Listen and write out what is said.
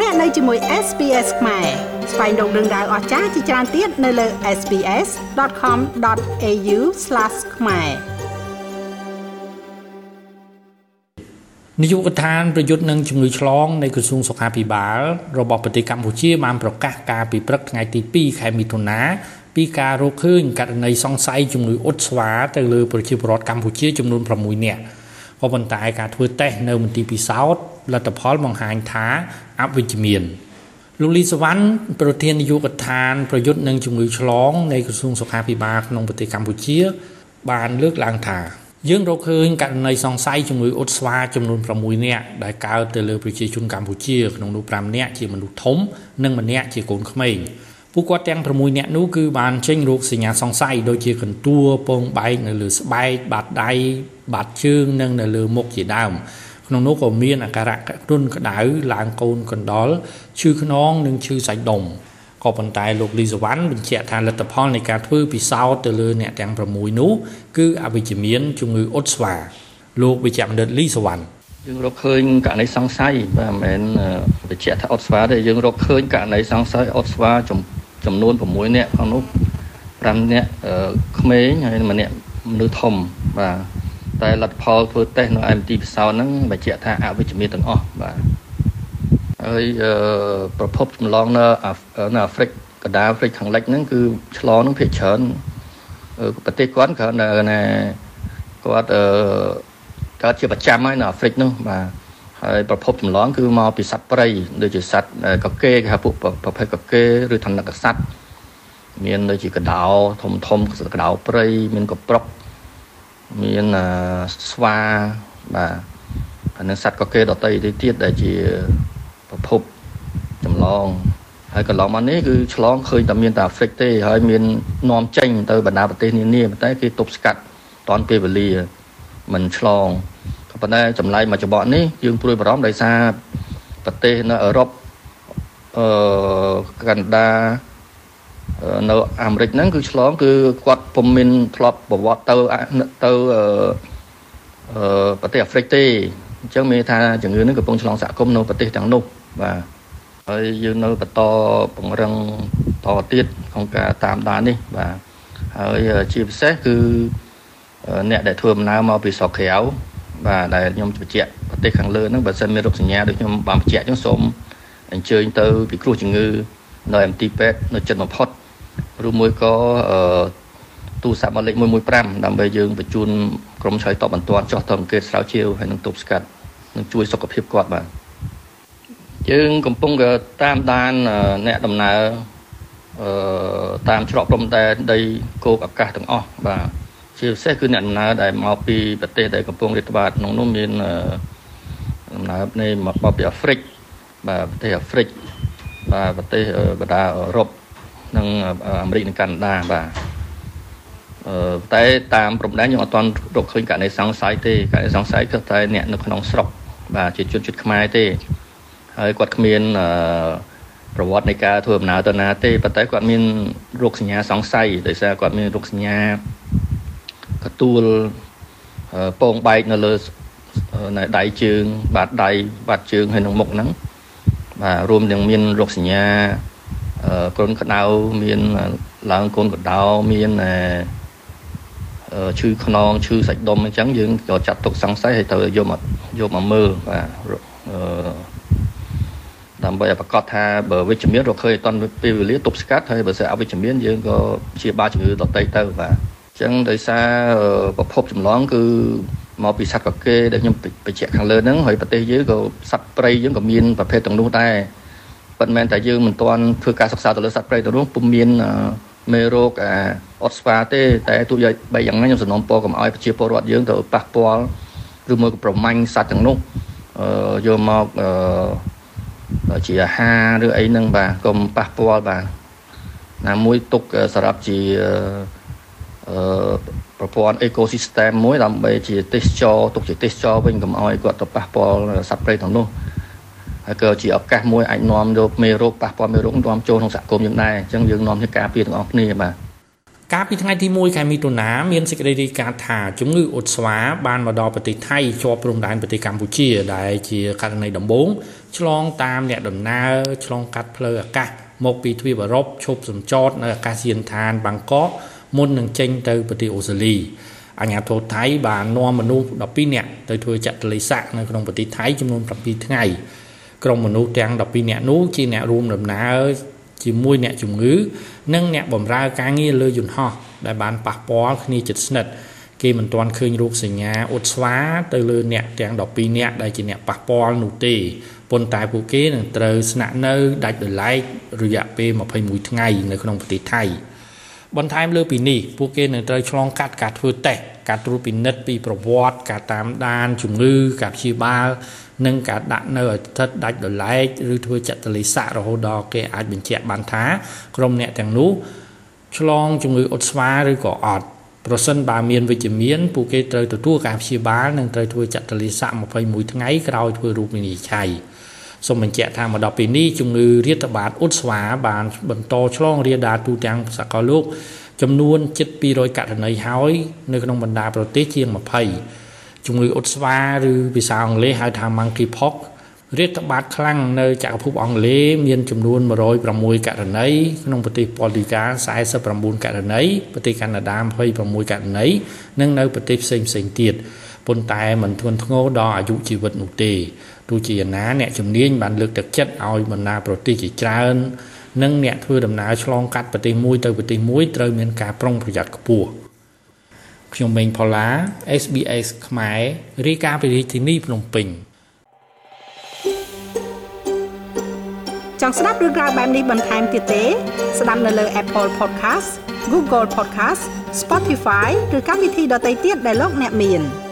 លោកអ្នកនៅជាមួយ SPS ខ្មែរស្វែងរកដឹងដៅអស្ចារ្យជាច្រើនទៀតនៅលើ SPS.com.au/ ខ្មែរនាយកដ្ឋានប្រយុទ្ធនឹងជំងឺឆ្លងនៃក្រសួងសុខាភិបាលរបស់ប្រទេសកម្ពុជាបានប្រកាសការពីព្រឹកថ្ងៃទី2ខែមិថុនាពីការរកឃើញករណីសង្ស័យជំងឺអ៊ុតស្វាទៅលើប្រជាពលរដ្ឋកម្ពុជាចំនួន6នាក់ ក៏ប៉ុន្តែការធ្វើតេស្តនៅមន្ទីរពិសោធន៍លទ្ធផលបង្ហាញថាអវិជ្ជមានលោកលីសវណ្ណប្រធាននាយកដ្ឋានប្រយុទ្ធនឹងជំងឺឆ្លងនៃក្រសួងសុខាភិបាលក្នុងប្រទេសកម្ពុជា បានលើកឡើងថាយើងរកឃើញករណីសង្ស័យជំងឺអ៊ុតស្វាចំនួន6នាក់ដែលកើតទៅលើប្រជាជនកម្ពុជាក្នុងនោះ5នាក់ជាមនុស្សធំ និងម្នាក់ជាកូនក្មេង ពួកគាត់ទាំង6នាក់នោះគឺបានចេញរោគសញ្ញាសង្ស័យដូចជាកន្ទួលពងបែកនៅលើស្បែកបាតដៃបាតជើងនិងនៅលើមុខជាដើមក្នុងនោះក៏មានអាការៈគ្រុនក្តៅឡើងកូនកណ្ដុរឈឺខ្នងនិងឈឺសាច់ដុំក៏ប៉ុន្តែលោកលីសវណ្ណបញ្ជាក់ថាលទ្ធផលនៃការធ្វើពិសោធន៍ទៅលើអ្នកទាំង6នោះគឺអវិជ្ជមានជំងឺអ៊ុតស្វាលោកវិជ្ជបណ្ឌិតលីសវណ្ណយើងរកឃើញករណីសង្ស័យបាទមិនមែនបញ្ជាក់ថាអ៊ុតស្វាទេយើងរកឃើញករណីសង្ស័យអ៊ុតស្វាចំ នួន6នាក់ក្នុងនោះ5នាក់ក្មេងហើយម្នាក់មនុស្សធំបាទតែលទ្ធផលធ្វើតេស្តនៅ MT ពិសោធន៍ហ្នឹងបញ្ជាក់ថាអវិជ្ជមានទាំងអស់បាទហើយប្រភពចម្លងនៅនៅអាហ្វ្រិកកណ្ដាលអាហ្វ្រិកខាងលិចហ្នឹងគឺឆ្លងនឹងភាគច្រើនប្រទេសគាត់គ្រាន់តែណាគាត់អឺកើតជាប្រចាំហើយនៅអាហ្វ្រិកនោះបាទ ហើយប្រភពចម្លងគឺមកពីសត្វព្រៃដូចជាសត្វកកេគេហៅពួកប្រភេទកកេឬថនិកសត្វមានដូចជាកដោ ធំធំកដោព្រៃមានកប្រុកមានស្វាបាទហើយនឹងសត្វកកេដតីទៅទៀតដែលជាប្រភពចម្លងហើយកន្លងមកនេះគឺឆ្លងឃើញតែមានតែអាហ្វ្រិកទេហើយមាននាំចេញទៅបណ្ដាប្រទេសនានាតែគេទប់ស្កាត់តនពេលវេលាមិនឆ្លងក៏ ប៉ុន្តែចម្លែកមួយច្បកនេះយើងព្រួយបារម្ភដោយសារប្រទេសនៅអឺរ៉ុបអឺកាណាដានៅអាមេរិកហ្នឹងគឺឆ្លងគឺគាត់ពុំមានធ្លាប់ប្រវត្តិទៅទៅអឺប្រទេសអាហ្វ្រិកទេអញ្ចឹងមានថាជំងឺនេះកំពុងឆ្លងសហគមន៍នៅប្រទេសទាំងនោះបាទហើយយើងនៅបន្តពង្រឹងតទៀតក្នុងការតាមដាននេះបាទហើយជាពិសេសគឺអ្នកដែលធ្វើដំណើរមកពីស្រុកក្រៅ បាទដែលខ្ញុំបញ្ជាក់ប្រទេសខាងលើហ្នឹងបើសិនមានរោគសញ្ញាដូចខ្ញុំបានបញ្ជាក់អញ្ចឹងសូមអញ្ជើញទៅពិគ្រោះជំងឺនៅ MT ពេទ្យនៅចិត្តបំផុតឬមួយក៏អឺទូរស័ព្ទមកលេខ115ដើម្បីយើងបញ្ជូនក្រុមឆ្លើយតបបន្ទាន់ចោះទៅអង្កេតស្រាវជ្រាវហើយនឹងទប់ស្កាត់នឹងជួយសុខភាពគាត់បាទយើងកំពុងតាមដានអ្នកដំណើរអឺតាមច្រកព្រំដែនដីគោកអាកាសទាំងអស់បាទ ជាពិសេសគឺអ្នកដំណើរដែលមកពីប្រទេសដែលកំពុងរាតត្បាតក្នុងនោះមានដំណើរនៃមកពីអាហ្វ្រិកបាទប្រទេសអាហ្វ្រិកបាទប្រទេសបណ្ដាអឺរ៉ុបនិងអាមេរិកនិងកាណាដាបាទអឺតែតាមព្រំដែនយើងអត់ទាន់រកឃើញករណីសង្ស័យទេករណីសង្ស័យគឺតែអ្នកនៅក្នុងស្រុកបាទជាជនជាតិខ្មែរទេហើយគាត់គ្មានអឺប្រវត្តិនៃការធ្វើដំណើរទៅណាទេប៉ុន្តែគាត់មានរោគសញ្ញាសង្ស័យដោយសារគាត់មានរោគសញ្ញា កទួលពងបែកនៅលើនៅដៃជើង បាតដៃបាតជើងហើយនឹងមុខហ្នឹងបាទរួមទាំងមានរោគសញ្ញាគ្រុនក្តៅមានឡើងកូនកដោមានឈឺខ្នងឈឺសាច់ដុំអញ្ចឹងយើងក៏ចាត់ទុកសង្ស័យហើយត្រូវយកមកយកមកមើលបាទដើម្បីឲ្យប្រកាសថាបើវិជ្ជមានរកឃើញអត់ពេលវេលាទប់ស្កាត់ហើយបើសិនអវិជ្ជមានយើងក៏ជាបាជំងឺដតៃទៅបាទអញ្ចឹងដោយសារប្រភពចម្លងគឺមកពីសត្វកកេដែលខ្ញុំបញ្ជាក់ខាងលើហ្នឹងហើយប្រទេសយើងក៏សត្វព្រៃយើងក៏មានប្រភេទទាំងនោះដែរប៉ុន្តែតែយើងមិនទាន់ធ្វើការសិក្សាទៅលើសត្វព្រៃទៅនោះពុំមានមេរោគអាអត់ស្វាទេតែទោះបីយ៉ាងណាខ្ញុំសំណូមពរកុំឲ្យប្រជាពលរដ្ឋយើងទៅប៉ះពាល់ឬមួយក៏ប្រមាញ់សត្វទាំងនោះយកមកជាអាហារឬអីហ្នឹងបាទកុំប៉ះពាល់បាទណាមួយទុកសម្រាប់ជាអឺ ប្រព័ន្ធ ecosystem មួយដើម្បីជាទេសចរទុកជាទេសចរវិញកុំឲ្យគាត់ទៅប៉ះពាល់សត្វព្រៃទាំងនោះហើយក៏ជាឱកាសមួយអាចនាំយកមេរោគប៉ះពាល់មេរោគនាំចូលក្នុងសហគមន៍យើងដែរអញ្ចឹងយើងនាំគ្នាការពារទាំងអស់គ្នាបាទកាលពីថ្ងៃទី1ខែមិថុនាមានសេចក្តីរាយការណ៍ថាជំងឺអ៊ុតស្វាបានមកដល់ប្រទេសថៃជាប់ព្រំដែនប្រទេសកម្ពុជាដែលជាករណីដំបូងឆ្លងតាមអ្នកដំណើរឆ្លងកាត់ផ្លូវអាកាសមកពីទ្វីបអឺរ៉ុបឈប់សម្ចតនៅអាកាសយានដ្ឋានបាងកក មុននឹងចេញទៅប្រទេសអូស្ត្រាលីអាញាធរថៃបាននាំមនុស្ស12នាក់ទៅធ្វើចតុលេស័កនៅក្នុងប្រទេសថៃចំនួន7ថ្ងៃក្រុមមនុស្សទាំង12នាក់នោះជាអ្នករួមដំណើរជាមួយអ្នកជំងឺនិងអ្នកបម្រើការងារលើយន្តហោះដែលបានប៉ះពាល់គ្នាជិតស្និទ្ធគេមិនទាន់ឃើញរោគសញ្ញាអ៊ុតស្វាទៅលើអ្នកទាំង12នាក់ដែលជាអ្នកប៉ះពាល់នោះទេប៉ុន្តែពួកគេនឹងត្រូវស្នាក់នៅដាច់ដោយឡែករយៈពេល21ថ្ងៃនៅក្នុងប្រទេសថៃ បន្ថែមលើពីនេះពួកគេនឹងត្រូវឆ្លងកាត់ការធ្វើតេស្តការត្រួតពិនិត្យពីប្រវត្តិការតាមដានជំងឺការព្យាបាលនិងការដាក់នៅឲ្យស្ថិតដាច់ដោយឡែកឬធ្វើចតុលេស័ករហូតដល់គេអាចបញ្ជាក់បានថាក្រុមអ្នកទាំងនោះឆ្លងជំងឺអុតស្វាឬក៏អត់ប្រសិនបើមានវិជ្ជមានពួកគេត្រូវទទួលការព្យាបាលនិងត្រូវធ្វើចតុលេស័ក21ថ្ងៃក្រោយធ្វើរូបវិនិច្ឆ័យ សូមបញ្ជាក់ថាមកដល់ពេលនេះជំងឺរាតត្បាតអ៊ុតស្វាបានបន្តឆ្លងរាលដាលទូទាំងសកលលោក ចំនួនជិត200ករណីហើយនៅក្នុងបណ្ដាប្រទេសជាង20ជំងឺអ៊ុតស្វាឬភាសាអង់គ្លេសហៅថា monkeypox រាតត្បាតខ្លាំងនៅចក្រភពអង់គ្លេសមានចំនួន106ករណីក្នុងប្រទេសប៉ូលីកា49ករណីប្រទេសកាណាដា26ករណីនិងនៅប្រទេសផ្សេងផ្សេងទៀត ប៉ុន្តែមិនធ្ងន់ធ្ងរដល់អាយុជីវិតនោះទេទោះជាយ៉ាងណាអ្នកជំនាញបានលើកទឹកចិត្តឲ្យបណ្ដាប្រទេសជាច្រើននិងអ្នកធ្វើដំណើរឆ្លងកាត់ប្រទេសមួយទៅប្រទេសមួយត្រូវមានការប្រុងប្រយ័ត្នខ្ពស់ខ្ញុំមេងផល្លា SBS ខ្មែររាយការណ៍ពីរាជធានីភ្នំពេញចង់ស្ដាប់រឿងរ៉ាវបែបនេះបន្ថែមទៀតទេ ស្ដាប់នៅលើ Apple Podcast Google Podcast Spotify ឬកម្មវិធីដទៃទៀតដែលលោកអ្នកមាន។